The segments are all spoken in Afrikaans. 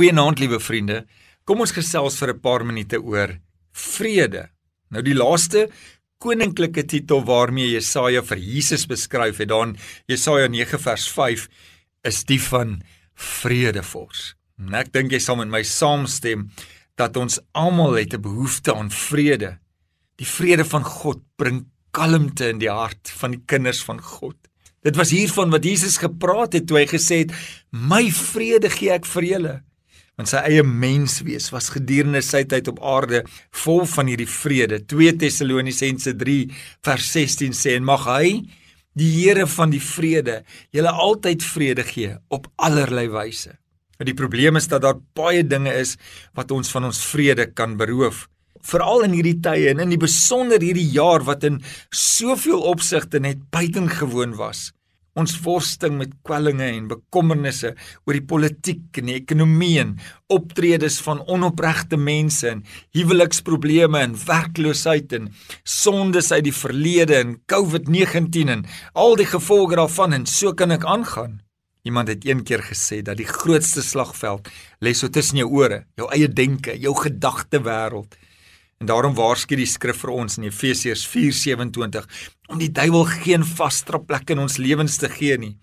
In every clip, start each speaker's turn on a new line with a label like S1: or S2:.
S1: Goeienaand liewe vriende. Kom ons gesels vir 'n paar minute oor vrede. Nou die laaste koninklike titel waarmee Jesaja vir Jesus beskryf het, dan Jesaja 9 vers 5 is die van vredevors. En ek dink jy sal met my saamstem dat ons almal het 'n behoefte aan vrede. Die vrede van God bring kalmte in die hart van die kinders van God. Dit was hiervan wat Jesus gepraat het toe hy gesê het: "My vrede gee ek vir julle." Want sy eie menswees was gedurende sy tyd op aarde vol van hierdie vrede. 2 Tessalonisense 3 vers 16 sê en mag hy die Here van die vrede julle altyd vrede gee op allerlei wyse. Maar die probleem is dat daar baie dinge is wat ons van ons vrede kan beroof veral in hierdie tye en in die besonder hierdie jaar wat in soveel opsigte net buitengewoon was. Ons worsting met kwellinge en bekommernisse oor die politiek en die ekonomie en optredes van onopregte mense en huweliksprobleme en werkloosheid en sondes uit die verlede en COVID-19 en al die gevolge daarvan en so kan ek aangaan. Iemand het een keer gesê dat die grootste slagveld lê so tussen jou ore, jou eie denke, jou gedagte wêreld. En daarom waarsku die skrif vir ons in Efesiërs 4:27 om die duiwel geen vaste plek in ons lewens te gee nie.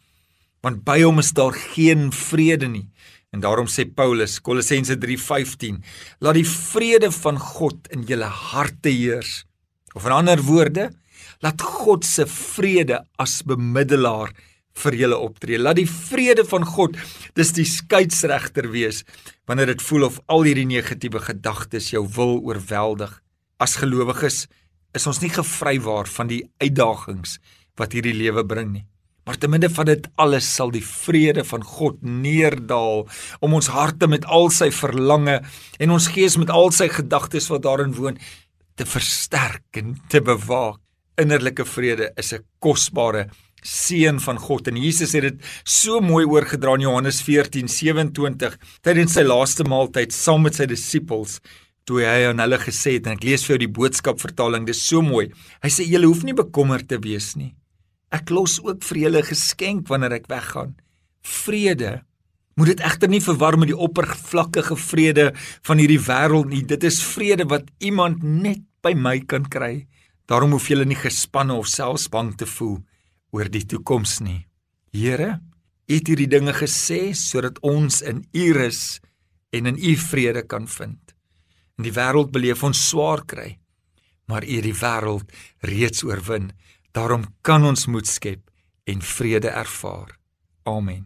S1: Want by hom is daar geen vrede nie. En daarom sê Paulus, Kolossense 3:15, laat die vrede van God in julle harte heers. Of in ander woorde, laat God se vrede as bemiddelaar vir julle optree. Laat die vrede van God dis die skeieregter wees wanneer dit voel of al hierdie negatiewe gedagtes jou wil oorweldig. As gelowiges is ons nie gevrywaar van die uitdagings wat hierdie lewe bring nie. Maar te midde van dit alles sal die vrede van God neerdal om ons harte met al sy verlange en ons gees met al sy gedagtes wat daarin woon te versterk en te bewaak. Innerlike vrede is 'n kosbare seun van God en Jesus het dit so mooi oorgedra in Johannes 14:27 tydens sy laaste maaltyd saam met sy disippels toe hy aan hulle gesê het en ek lees vir jou die boodskap vertaling dis so mooi. Hy sê julle hoef nie bekommerd te wees nie. Ek los ook vir julle geskenk wanneer ek weggaan. Vrede. Moet dit egter nie verwar met die oppervlakkige vrede van hierdie wêreld nie. Dit is vrede wat iemand net by my kan kry. Daarom hoef julle nie gespanne of selfs bang te voel oor die toekoms nie. Here, U het hierdie dinge gesê sodat ons in U rus en in U vrede kan vind. In die wêreld beleef ons swaar kry, maar U het die wêreld reeds oorwin. Daarom kan ons moed skep en vrede ervaar. Amen.